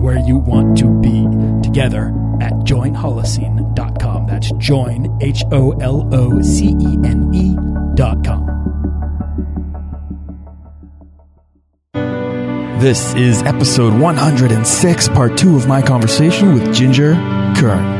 where you want to be together at joinholocene.com. That's join, H O L O C E N E.com. This is episode 106, part two of my conversation with Ginger Kern.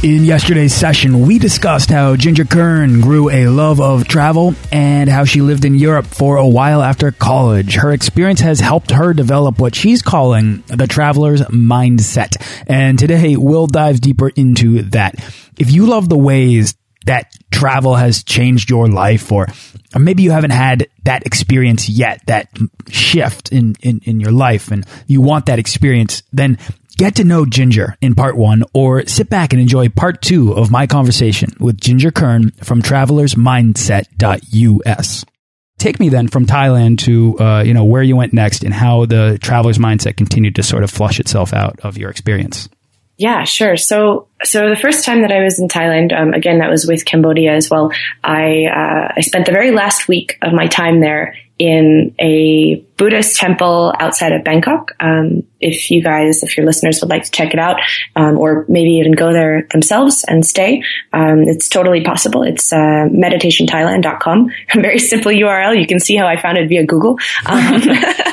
In yesterday's session, we discussed how Ginger Kern grew a love of travel and how she lived in Europe for a while after college. Her experience has helped her develop what she's calling the traveler's mindset. And today we'll dive deeper into that. If you love the ways that travel has changed your life or, or maybe you haven't had that experience yet, that shift in, in, in your life and you want that experience, then Get to know Ginger in part one or sit back and enjoy part two of my conversation with Ginger Kern from travelersmindset.us. Take me then from Thailand to, uh, you know, where you went next and how the traveler's mindset continued to sort of flush itself out of your experience. Yeah, sure. So, so the first time that I was in Thailand, um, again, that was with Cambodia as well. I, uh, I spent the very last week of my time there in a Buddhist temple outside of Bangkok. Um, if you guys, if your listeners would like to check it out, um, or maybe even go there themselves and stay, um, it's totally possible. It's uh, meditationthailand.com. Very simple URL. You can see how I found it via Google. Um,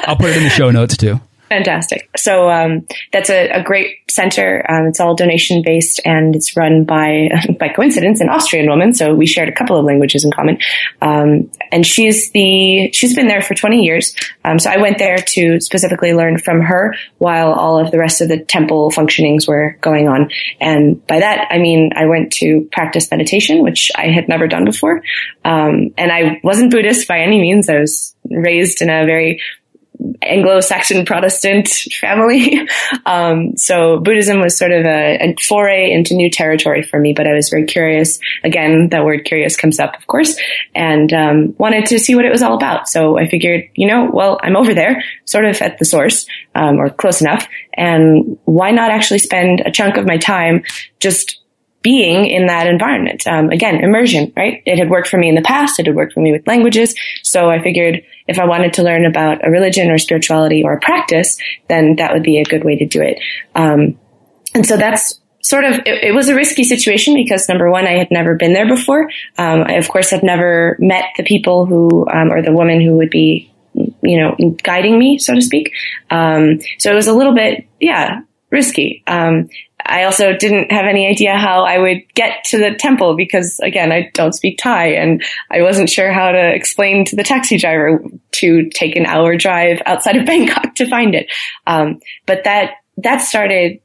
I'll put it in the show notes too. Fantastic. So um, that's a, a, great center. Um, it's all donation based, and it's run by by coincidence an Austrian woman. So we shared a couple of languages in common. Um, and she's the she's been there for 20 years. Um, so I went there to specifically learn from her while all of the rest of the temple functionings were going on. And by that I mean I went to practice meditation, which I had never done before. Um, and I wasn't Buddhist by any means. I was raised in a very Anglo-Saxon Protestant family. Um, so Buddhism was sort of a, a, foray into new territory for me, but I was very curious. Again, that word curious comes up, of course, and um, wanted to see what it was all about. So I figured, you know, well, I'm over there, sort of at the source, um, or close enough, and why not actually spend a chunk of my time just being in that environment. Um, again, immersion, right? It had worked for me in the past. It had worked for me with languages. So I figured if I wanted to learn about a religion or spirituality or a practice, then that would be a good way to do it. Um, and so that's sort of it, it, was a risky situation because number one, I had never been there before. Um, I of course had never met the people who um, or the woman who would be you know guiding me, so to speak. Um, so it was a little bit yeah risky. Um, I also didn't have any idea how I would get to the temple because again, I don't speak Thai and I wasn't sure how to explain to the taxi driver to take an hour drive outside of Bangkok to find it. Um, but that, that started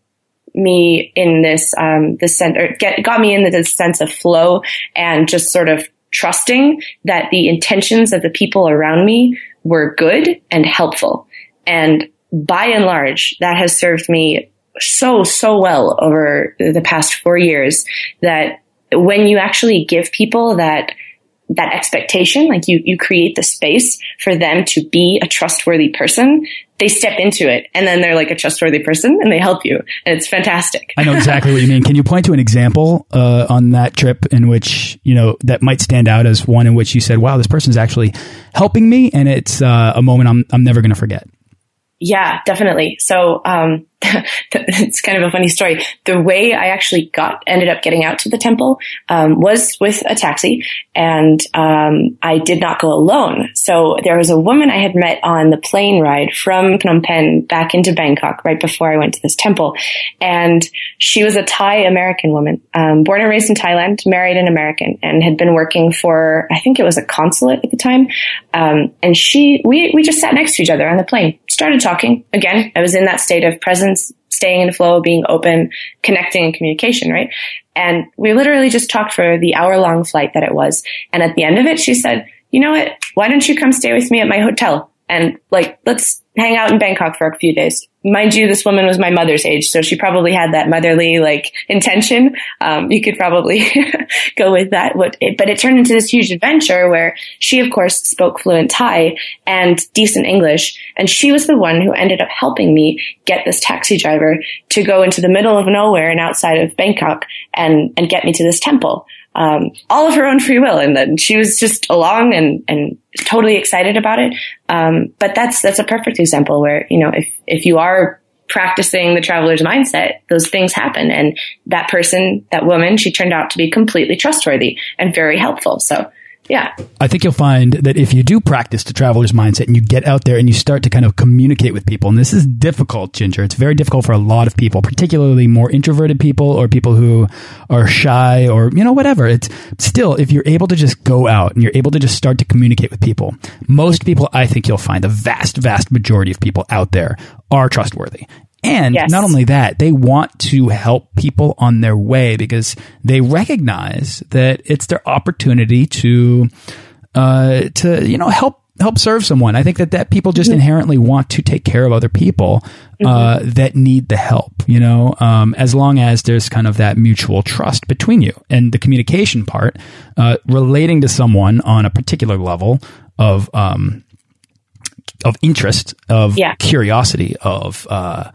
me in this, um, this sense, or get, got me into this sense of flow and just sort of trusting that the intentions of the people around me were good and helpful. And by and large, that has served me so, so well over the past four years that when you actually give people that that expectation, like you, you create the space for them to be a trustworthy person, they step into it and then they're like a trustworthy person and they help you. And it's fantastic. I know exactly what you mean. Can you point to an example uh, on that trip in which, you know, that might stand out as one in which you said, wow, this person's actually helping me and it's uh, a moment I'm, I'm never going to forget? Yeah, definitely. So, um, it's kind of a funny story. The way I actually got, ended up getting out to the temple, um, was with a taxi and, um, I did not go alone. So there was a woman I had met on the plane ride from Phnom Penh back into Bangkok right before I went to this temple. And she was a Thai American woman, um, born and raised in Thailand, married an American and had been working for, I think it was a consulate at the time. Um, and she, we, we just sat next to each other on the plane, started talking. Again, I was in that state of presence staying in flow, being open, connecting and communication, right? And we literally just talked for the hour long flight that it was. And at the end of it, she said, you know what? Why don't you come stay with me at my hotel? And like, let's hang out in Bangkok for a few days mind you, this woman was my mother's age, so she probably had that motherly like intention. Um, you could probably go with that. What, it, but it turned into this huge adventure where she, of course, spoke fluent Thai and decent English, and she was the one who ended up helping me get this taxi driver to go into the middle of nowhere and outside of Bangkok and and get me to this temple. Um, all of her own free will, and then she was just along and and totally excited about it. Um, but that's that's a perfect example where you know if if you are practicing the traveler's mindset, those things happen, and that person, that woman, she turned out to be completely trustworthy and very helpful. So yeah. I think you'll find that if you do practice the traveler's mindset and you get out there and you start to kind of communicate with people, and this is difficult, Ginger. It's very difficult for a lot of people, particularly more introverted people or people who are shy or, you know, whatever. It's still, if you're able to just go out and you're able to just start to communicate with people, most people, I think you'll find the vast, vast majority of people out there are trustworthy. And yes. not only that, they want to help people on their way because they recognize that it's their opportunity to, uh, to, you know, help, help serve someone. I think that, that people just mm -hmm. inherently want to take care of other people, uh, mm -hmm. that need the help, you know, um, as long as there's kind of that mutual trust between you and the communication part, uh, relating to someone on a particular level of, um, of interest, of yeah. curiosity, of uh,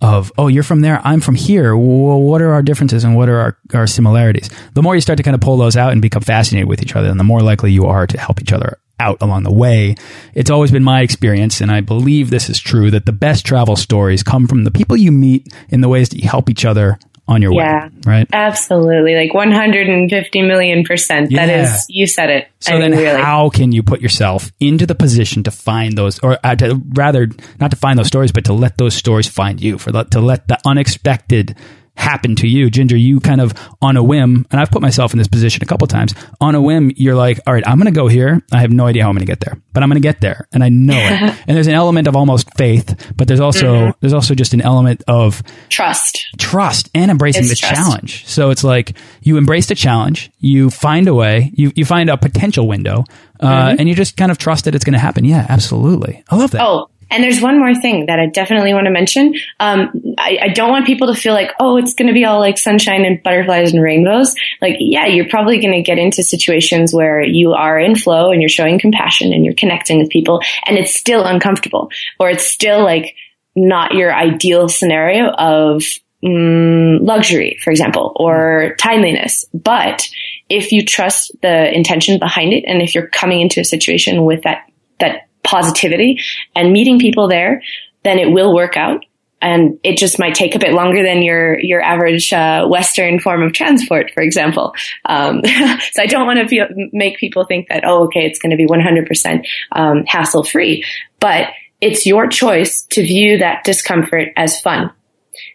of oh, you're from there, I'm from here. Well, what are our differences and what are our, our similarities? The more you start to kind of pull those out and become fascinated with each other, and the more likely you are to help each other out along the way. It's always been my experience, and I believe this is true, that the best travel stories come from the people you meet in the ways that you help each other on your yeah, way. Right? Absolutely. Like 150 million percent. Yeah. That is, you said it. So I then really. how can you put yourself into the position to find those, or uh, to, rather not to find those stories, but to let those stories find you, for the, to let the unexpected happen to you. Ginger, you kind of on a whim, and I've put myself in this position a couple times. On a whim, you're like, all right, I'm going to go here. I have no idea how I'm going to get there, but I'm going to get there, and I know it. and there's an element of almost faith, but there's also mm -hmm. there's also just an element of trust, trust, and embracing it's the trust. challenge. So it's like you embrace the challenge, you find a way, you you find a potential window, uh, mm -hmm. and you just kind of trust that it's going to happen. Yeah, absolutely. I love that. Oh, and there's one more thing that I definitely want to mention. Um, I, I, don't want people to feel like, oh, it's going to be all like sunshine and butterflies and rainbows. Like, yeah, you're probably going to get into situations where you are in flow and you're showing compassion and you're connecting with people and it's still uncomfortable or it's still like not your ideal scenario of mm, luxury, for example, or timeliness. But if you trust the intention behind it and if you're coming into a situation with that, that positivity and meeting people there, then it will work out. And it just might take a bit longer than your your average uh, Western form of transport, for example. Um, so I don't want to make people think that oh, okay, it's going to be 100% um, hassle free, but it's your choice to view that discomfort as fun.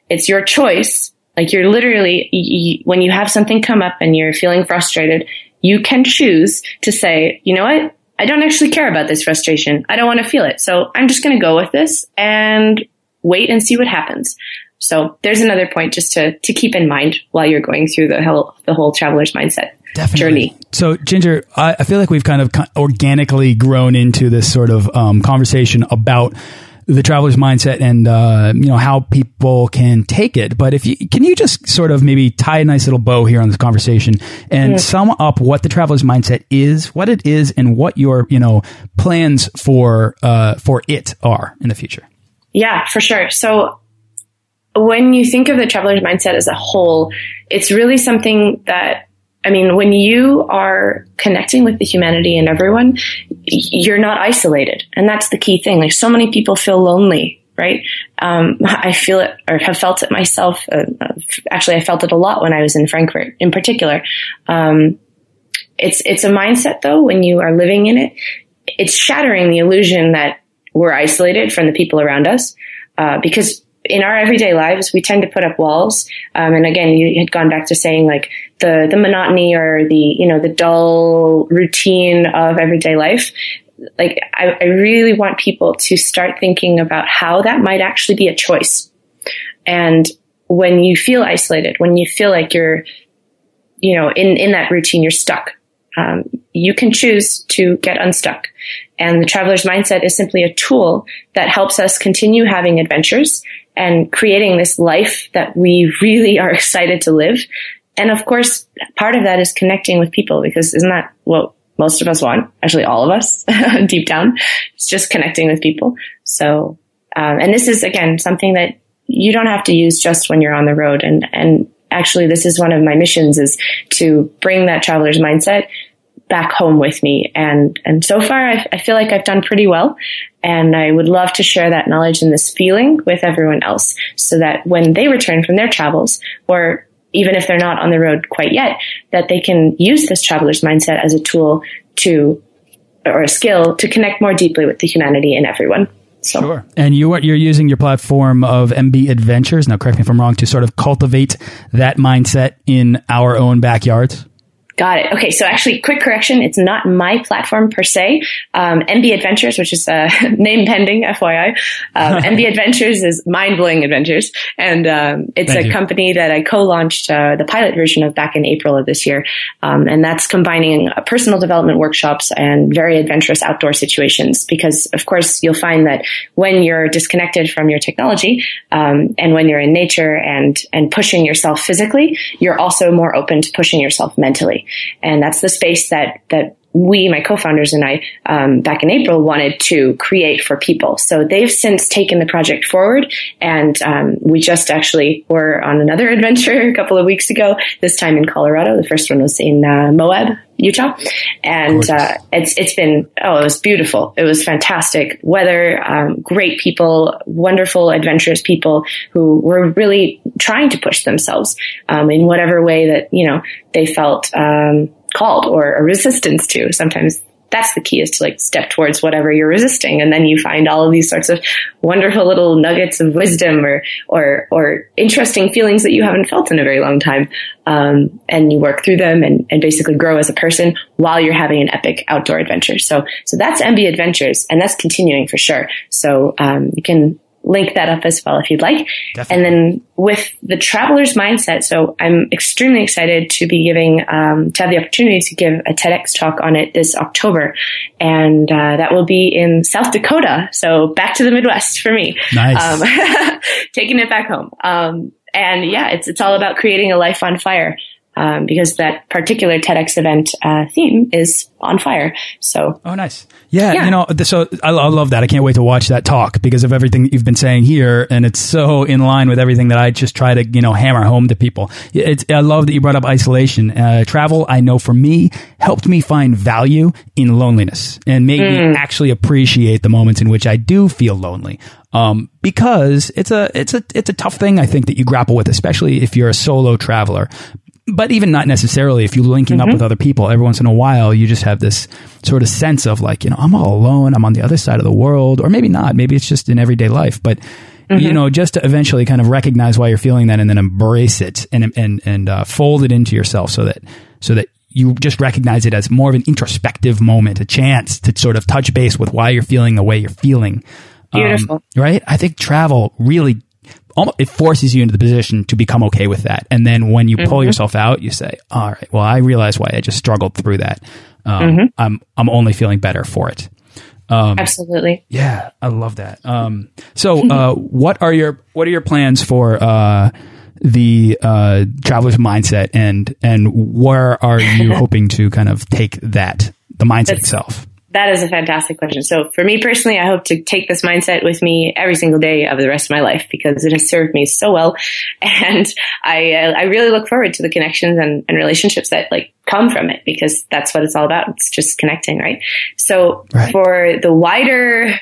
It's your choice. Like you're literally when you have something come up and you're feeling frustrated, you can choose to say, you know what, I don't actually care about this frustration. I don't want to feel it. So I'm just going to go with this and wait and see what happens. So there's another point just to, to keep in mind while you're going through the whole, the whole traveler's mindset Definitely. journey. So Ginger, I, I, feel like we've kind of organically grown into this sort of um, conversation about the traveler's mindset and uh, you know how people can take it. But if you can, you just sort of maybe tie a nice little bow here on this conversation and yeah. sum up what the traveler's mindset is, what it is, and what your you know plans for uh, for it are in the future. Yeah, for sure. So when you think of the traveler's mindset as a whole, it's really something that I mean, when you are connecting with the humanity and everyone, you're not isolated. And that's the key thing. Like so many people feel lonely, right? Um, I feel it or have felt it myself. Uh, actually, I felt it a lot when I was in Frankfurt in particular. Um, it's, it's a mindset though, when you are living in it, it's shattering the illusion that we're isolated from the people around us. Uh, because in our everyday lives, we tend to put up walls. Um, and again, you had gone back to saying like the the monotony or the you know the dull routine of everyday life. Like I, I really want people to start thinking about how that might actually be a choice. And when you feel isolated, when you feel like you're, you know, in in that routine, you're stuck. Um, you can choose to get unstuck. And the traveler's mindset is simply a tool that helps us continue having adventures and creating this life that we really are excited to live. And of course, part of that is connecting with people because isn't that what most of us want? Actually, all of us deep down. It's just connecting with people. So, um, and this is again something that you don't have to use just when you're on the road. And, and actually this is one of my missions is to bring that traveler's mindset back home with me. And, and so far I, I, feel like I've done pretty well. And I would love to share that knowledge and this feeling with everyone else so that when they return from their travels or even if they're not on the road quite yet, that they can use this traveler's mindset as a tool to, or a skill to connect more deeply with the humanity in everyone. So. Sure. And you are, you're using your platform of MB Adventures. Now, correct me if I'm wrong, to sort of cultivate that mindset in our own backyards. Got it. Okay. So actually, quick correction. It's not my platform per se. Um, MB Adventures, which is a name pending, FYI. Um, MB Adventures is Mind Blowing Adventures. And um, it's Thank a you. company that I co-launched uh, the pilot version of back in April of this year. Um, and that's combining uh, personal development workshops and very adventurous outdoor situations. Because, of course, you'll find that when you're disconnected from your technology um, and when you're in nature and, and pushing yourself physically, you're also more open to pushing yourself mentally. And that's the space that, that we, my co-founders and I, um, back in April wanted to create for people. So they've since taken the project forward and, um, we just actually were on another adventure a couple of weeks ago, this time in Colorado. The first one was in, uh, Moab, Utah. And, uh, it's, it's been, oh, it was beautiful. It was fantastic weather, um, great people, wonderful, adventurous people who were really trying to push themselves, um, in whatever way that, you know, they felt, um, called or a resistance to. Sometimes that's the key is to like step towards whatever you're resisting. And then you find all of these sorts of wonderful little nuggets of wisdom or, or, or interesting feelings that you haven't felt in a very long time. Um, and you work through them and, and basically grow as a person while you're having an epic outdoor adventure. So, so that's MB Adventures and that's continuing for sure. So, um, you can link that up as well if you'd like. Definitely. And then with the traveler's mindset, so I'm extremely excited to be giving, um, to have the opportunity to give a TEDx talk on it this October. And uh, that will be in South Dakota. So back to the Midwest for me. Nice. Um, taking it back home. Um, and yeah, it's, it's all about creating a life on fire um, because that particular TEDx event uh, theme is on fire. So, oh, nice. Yeah, yeah. you know, so I, I, love that. I can't wait to watch that talk because of everything that you've been saying here, and it's so in line with everything that I just try to you know hammer home to people. It's, I love that you brought up isolation. Uh, travel, I know for me, helped me find value in loneliness and made mm. me actually appreciate the moments in which I do feel lonely. Um, because it's a it's a it's a tough thing I think that you grapple with, especially if you're a solo traveler but even not necessarily if you're linking mm -hmm. up mm-hmm. with other people every once in a while you just have this sort of sense of like you know i'm all alone i'm on the other side of the world or maybe not maybe it's just in everyday life but mm -hmm. you mm-hmm. know just to eventually kind of recognize why you're feeling that and then embrace it and and and uh, fold it into yourself so that so that you just recognize it as more of an introspective moment a chance to sort of touch base with why you're feeling the way you're feeling Beautiful. Um, right? I think travel really it forces you into the position to become okay with that. And then when you pull mm -hmm. yourself out, you say, all right, well, I realize why I just struggled through that. Um, mm -hmm. I'm, I'm only feeling better for it. Um, Absolutely. Yeah, I love that. Um, so, uh, what are your what are your plans for uh, the uh, traveler's mindset, and and where are you hoping to kind of take that the mindset that's, itself? That is a fantastic question. So for me personally, I hope to take this mindset with me every single day of the rest of my life because it has served me so well. And I, uh, I really look forward to the connections and, and, relationships that like come from it because that's what it's all about. It's just connecting, right? So right. for the wider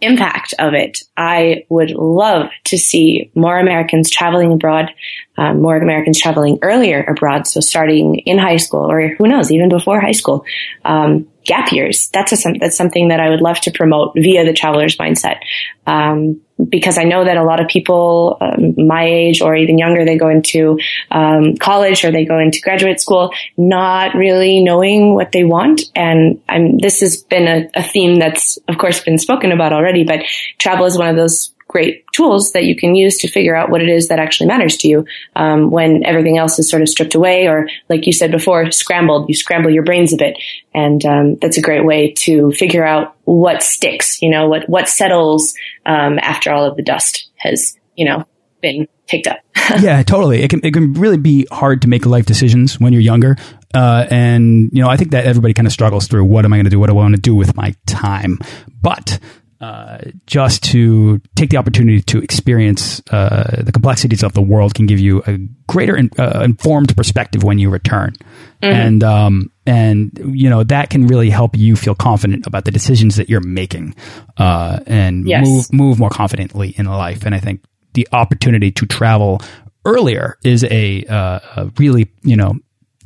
impact of it, I would love to see more Americans traveling abroad, um, more Americans traveling earlier abroad. So starting in high school or who knows, even before high school. Um, gap years. That's a, that's something that I would love to promote via the traveler's mindset. Um, because I know that a lot of people um, my age or even younger, they go into um, college or they go into graduate school not really knowing what they want. And I'm, this has been a, a theme that's, of course, been spoken about already, but travel is one of those great tools that you can use to figure out what it is that actually matters to you um, when everything else is sort of stripped away or like you said before scrambled. You scramble your brains a bit. And um, that's a great way to figure out what sticks you know what what settles um, after all of the dust has you know been picked up. Yeah totally. It can, it can really be hard to make life decisions when you're younger. Uh, and you know i think that everybody kind of struggles through what am i going to do what do i want to do with my time. But uh, just to take the opportunity to experience uh, the complexities of the world can give you a greater in, uh, informed perspective when you return, mm -hmm. and um, and you know that can really help you feel confident about the decisions that you're making, uh, and yes. move move more confidently in life. And I think the opportunity to travel earlier is a, uh, a really you know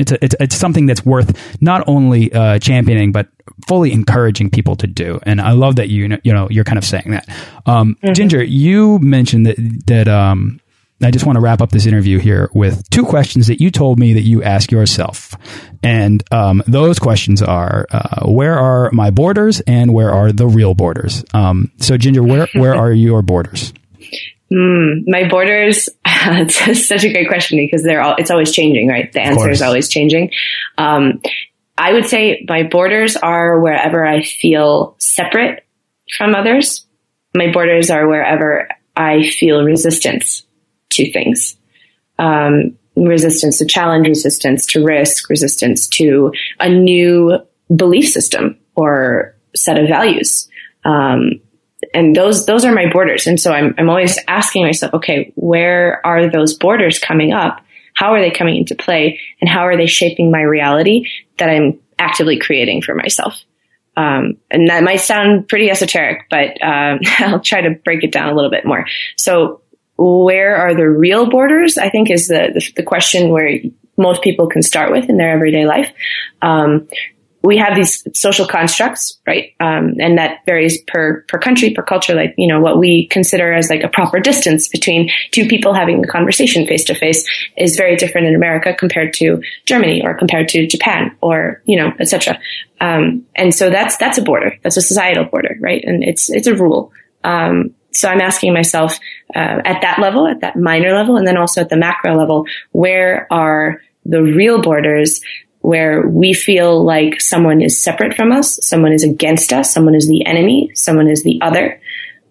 it's, a, it's, it's something that's worth not only uh, championing but fully encouraging people to do. And I love that you you know you're kind of saying that. Um, mm -hmm. Ginger, you mentioned that that um, I just want to wrap up this interview here with two questions that you told me that you ask yourself. And um, those questions are uh, where are my borders and where are the real borders? Um, so, Ginger, where, where are your borders? Mm, my borders, it's such a great question because they're all, it's always changing, right? The answer is always changing. Um, I would say my borders are wherever I feel separate from others. My borders are wherever I feel resistance to things. Um, resistance to challenge, resistance to risk, resistance to a new belief system or set of values. Um, and those those are my borders. And so I'm I'm always asking myself, okay, where are those borders coming up? How are they coming into play, and how are they shaping my reality that I'm actively creating for myself? Um, and that might sound pretty esoteric, but um, I'll try to break it down a little bit more. So, where are the real borders? I think is the the, the question where most people can start with in their everyday life. Um, we have these social constructs, right? Um, and that varies per per country, per culture. Like you know, what we consider as like a proper distance between two people having a conversation face to face is very different in America compared to Germany or compared to Japan or you know, etc. Um, and so that's that's a border. That's a societal border, right? And it's it's a rule. Um, so I'm asking myself uh, at that level, at that minor level, and then also at the macro level, where are the real borders where we feel like someone is separate from us, someone is against us, someone is the enemy, someone is the other.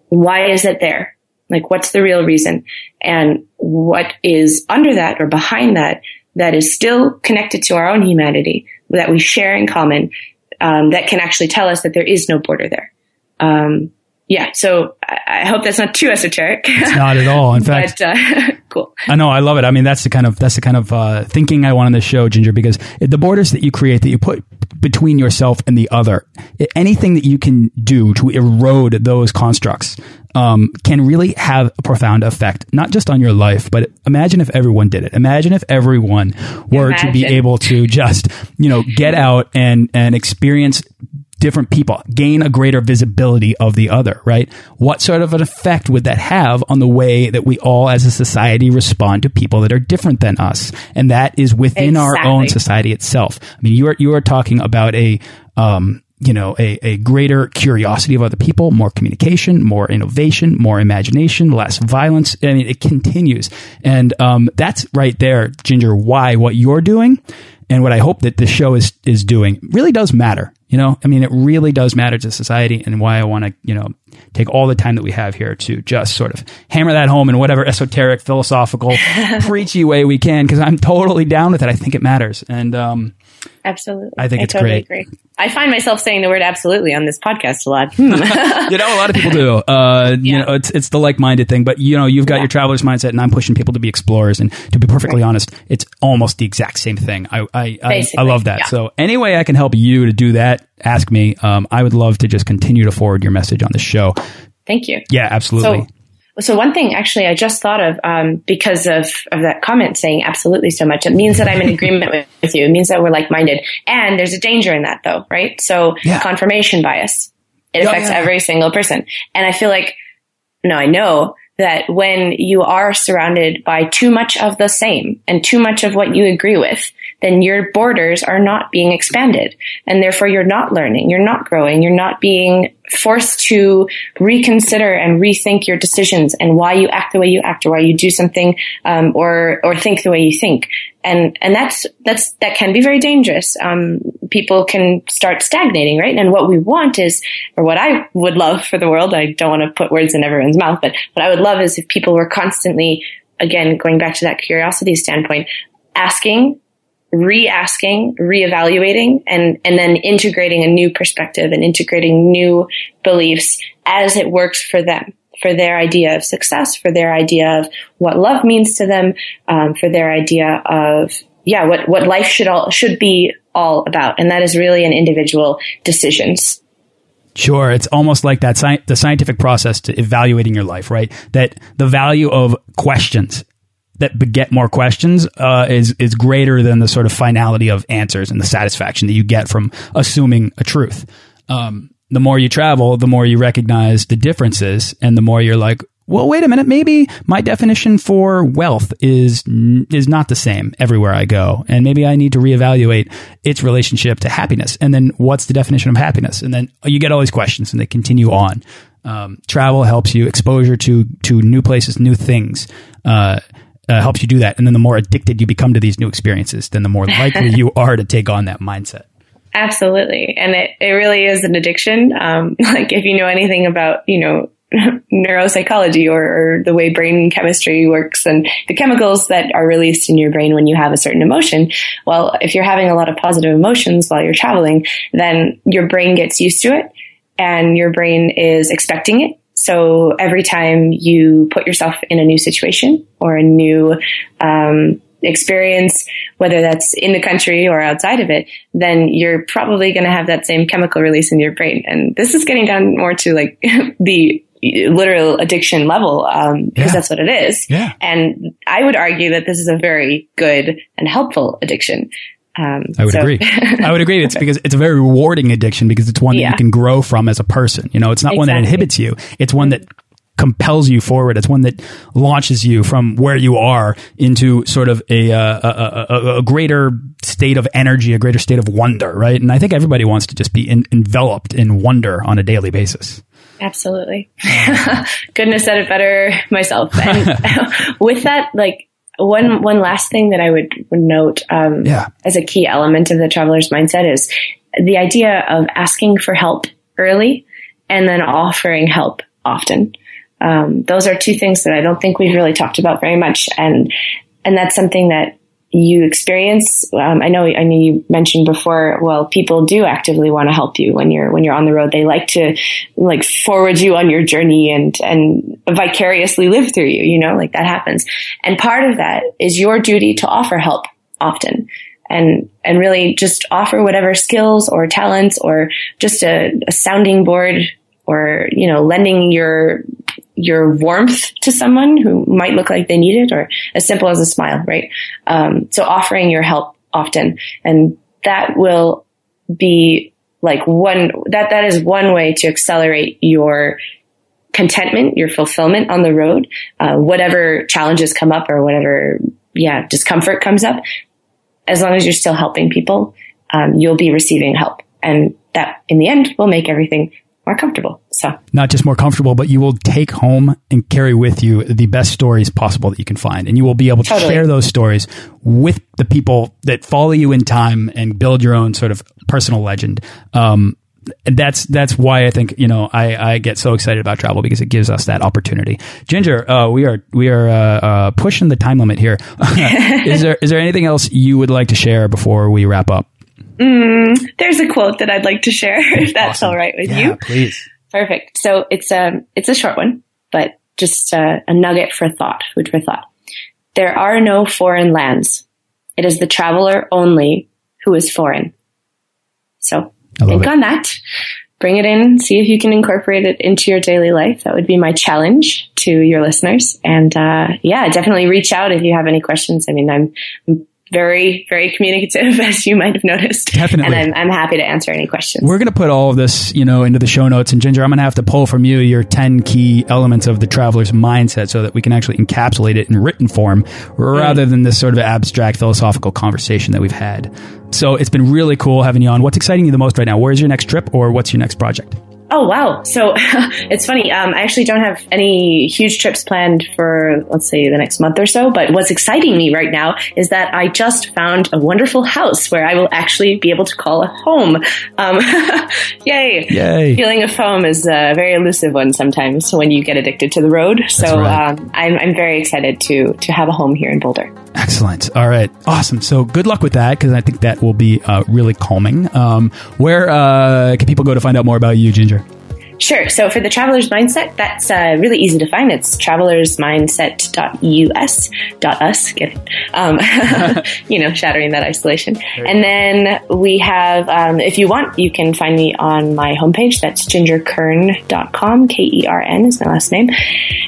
Why is it there? Like, what's the real reason? And what is under that or behind that that is still connected to our own humanity that we share in common um, that can actually tell us that there is no border there? Um, yeah, so I hope that's not too esoteric. It's not at all. In fact, but, uh, cool. I know. I love it. I mean, that's the kind of that's the kind of uh, thinking I want on the show, Ginger, because the borders that you create, that you put between yourself and the other, anything that you can do to erode those constructs um, can really have a profound effect, not just on your life, but imagine if everyone did it. Imagine if everyone were imagine. to be able to just, you know, get out and and experience different people, gain a greater visibility of the other, right? What sort of an effect would that have on the way that we all as a society respond to people that are different than us? And that is within exactly. our own society itself. I mean, you are, you are talking about a, um, you know, a, a greater curiosity of other people, more communication, more innovation, more imagination, less violence. I mean, it continues. And um, that's right there, Ginger, why what you're doing and what I hope that this show is is doing really does matter. You know, I mean, it really does matter to society, and why I want to, you know, take all the time that we have here to just sort of hammer that home in whatever esoteric, philosophical, preachy way we can, because I'm totally down with it. I think it matters, and um, Absolutely. I think I it's totally great. Agree. I find myself saying the word absolutely on this podcast a lot. Hmm. you know, a lot of people do. Uh, You know, it's it's the like minded thing. But you know, you've got Yeah. your traveler's mindset, and I'm pushing people to be explorers. And to be perfectly honest, it's almost the exact same thing. I I, I, I love that. yeah. So any way I can help you to do that, ask me. Um, I would love to just continue to forward your message on the show. Thank you. Yeah, absolutely. So, so one thing actually I just thought of um, because of, of that comment saying absolutely so much. It means that I'm in agreement with, with you. It means that we're like minded. And there's a danger in that though, right? So Yeah. confirmation bias. It affects yeah. every single person. And I feel like, no, I know that when you are surrounded by too much of the same and too much of what you agree with, then your borders are not being expanded. And therefore you're not learning, you're not growing, you're not being forced to reconsider and rethink your decisions and why you act the way you act or why you do something, um, or, or think the way you think. And, and that's, that's, that can be very dangerous. Um, people can start stagnating, right? And what we want is, or what I would love for the world, I don't want to put words in everyone's mouth, but what I would love is if people were constantly, again, going back to that curiosity standpoint, asking, re-asking, re-evaluating, and, and then integrating a new perspective and integrating new beliefs as it works for them, for their idea of success, for their idea of what love means to them, um, for their idea of, yeah, what, what life should all, should be all about. And that is really an individual decisions. Sure, it's almost like that sci- the scientific process to evaluating your life, right? That the value of questions that beget more questions uh, is is greater than the sort of finality of answers and the satisfaction that you get from assuming a truth. Um, the more you travel, the more you recognize the differences, and the more you're like, well, wait a minute, maybe my definition for wealth is is not the same everywhere I go, and maybe I need to reevaluate its relationship to happiness. And then, what's the definition of happiness? And then you get all these questions, and they continue on. Um, travel helps you exposure to to new places, new things. Uh, uh, helps you do that, and then the more addicted you become to these new experiences, then the more likely you are to take on that mindset. Absolutely. And it, it really is an addiction. Um, like if you know anything about, you know, neuropsychology or, or the way brain chemistry works and the chemicals that are released in your brain when you have a certain emotion. Well, if you're having a lot of positive emotions while you're traveling, then your brain gets used to it and your brain is expecting it. So every time you put yourself in a new situation or a new, um, experience, whether that's in the country or outside of it, then you're probably going to have that same chemical release in your brain. And this is getting down more to like the literal addiction level, um, because Yeah. that's what it is. Yeah. And I would argue that this is a very good and helpful addiction. Um, I would so- agree. I would agree. It's because it's a very rewarding addiction because it's one that Yeah. you can grow from as a person. You know, it's not one that inhibits you. It's one that compels you forward. It's one that launches you from where you are into sort of a, uh, a, a, a greater state of energy, a greater state of wonder, right? And I think everybody wants to just be in, enveloped in wonder on a daily basis. Absolutely. Couldn't have said it better myself. And with that, like one one last thing that I would, would note um, Yeah. as a key element of the traveler's mindset is the idea of asking for help early and then offering help often. Um, those are two things that I don't think we've really talked about very much, and and that's something that you experience. Um, I know, I know you mentioned before. Well, people do actively want to help you when you're when you're on the road. They like to like forward you on your journey and and vicariously live through you. You know, like that happens. And part of that is your duty to offer help often. And, and really just offer whatever skills or talents or just a, a sounding board or, you know, lending your, your warmth to someone who might look like they need it or as simple as a smile, right? Um, so offering your help often and that will be like one, that, that is one way to accelerate your contentment, your fulfillment on the road, uh, whatever challenges come up or whatever, yeah, discomfort comes up. As long as you're still helping people, um, you'll be receiving help. And that in the end will make everything more comfortable. So Not just more comfortable, but you will take home and carry with you the best stories possible that you can find. And you will be able to Totally. share those stories with the people that follow you in time and build your own sort of personal legend. Um, and that's that's why I think you know I, I get so excited about travel because it gives us that opportunity. Ginger, uh, we are we are uh, uh, pushing the time limit here. is there is there anything else you would like to share before we wrap up? Mm, there's a quote that I'd like to share, if that's awesome. all right with yeah, you. Please. Perfect. So it's a um, it's a short one, but just a, a nugget for thought, food for thought. There are no foreign lands. It is the traveler only who is foreign. So think it. on that. Bring it in. See if you can incorporate it into your daily life. That would be my challenge to your listeners. And uh, yeah, definitely reach out if you have any questions. I mean, I'm, I'm very, very communicative, as you might have noticed. Definitely. And I'm, I'm happy to answer any questions. We're going to put all of this, you know, into the show notes. And Ginger, I'm going to have to pull from you your 10 key elements of the traveler's mindset so that we can actually encapsulate it in written form rather mm. than this sort of abstract philosophical conversation that we've had. So it's been really cool having you on. What's exciting you the most right now? Where's your next trip or what's your next project? Oh wow! So it's funny. Um, I actually don't have any huge trips planned for, let's say, the next month or so. But what's exciting me right now is that I just found a wonderful house where I will actually be able to call a home. Um, yay! Yay! Feeling of home is a very elusive one sometimes when you get addicted to the road. So right. um, I'm, I'm very excited to to have a home here in Boulder. Excellent. All right. Awesome. So good luck with that because I think that will be uh, really calming. Um, where uh, can people go to find out more about you, Ginger? Sure. So for the traveler's mindset, that's uh, really easy to find. It's travelersmindset.us, dot us, get it? Um, you know, shattering that isolation. And then we have, um, if you want, you can find me on my homepage. That's gingerkern.com. K-E-R-N is my last name.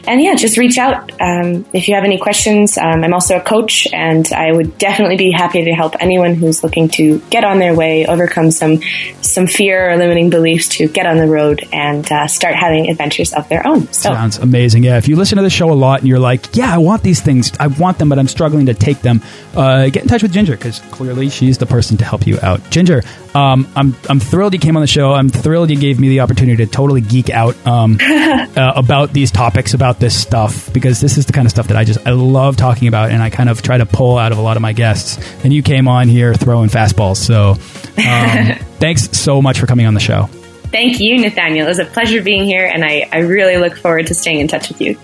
And yeah, just reach out um, if you have any questions. Um, I'm also a coach and I would definitely be happy to help anyone who's looking to get on their way, overcome some, some fear or limiting beliefs to get on the road and and uh, start having adventures of their own. So. Sounds amazing. Yeah. If you listen to the show a lot and you're like, yeah, I want these things, I want them, but I'm struggling to take them, uh, get in touch with Ginger because clearly she's the person to help you out. Ginger, um, I'm, I'm thrilled you came on the show. I'm thrilled you gave me the opportunity to totally geek out um, uh, about these topics, about this stuff, because this is the kind of stuff that I just, I love talking about and I kind of try to pull out of a lot of my guests. And you came on here throwing fastballs. So um, thanks so much for coming on the show. Thank you, Nathaniel. It was a pleasure being here, and I, I really look forward to staying in touch with you.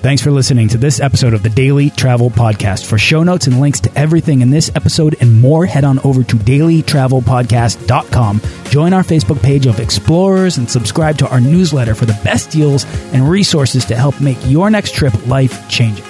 Thanks for listening to this episode of the Daily Travel Podcast. For show notes and links to everything in this episode and more, head on over to dailytravelpodcast.com. Join our Facebook page of explorers and subscribe to our newsletter for the best deals and resources to help make your next trip life changing.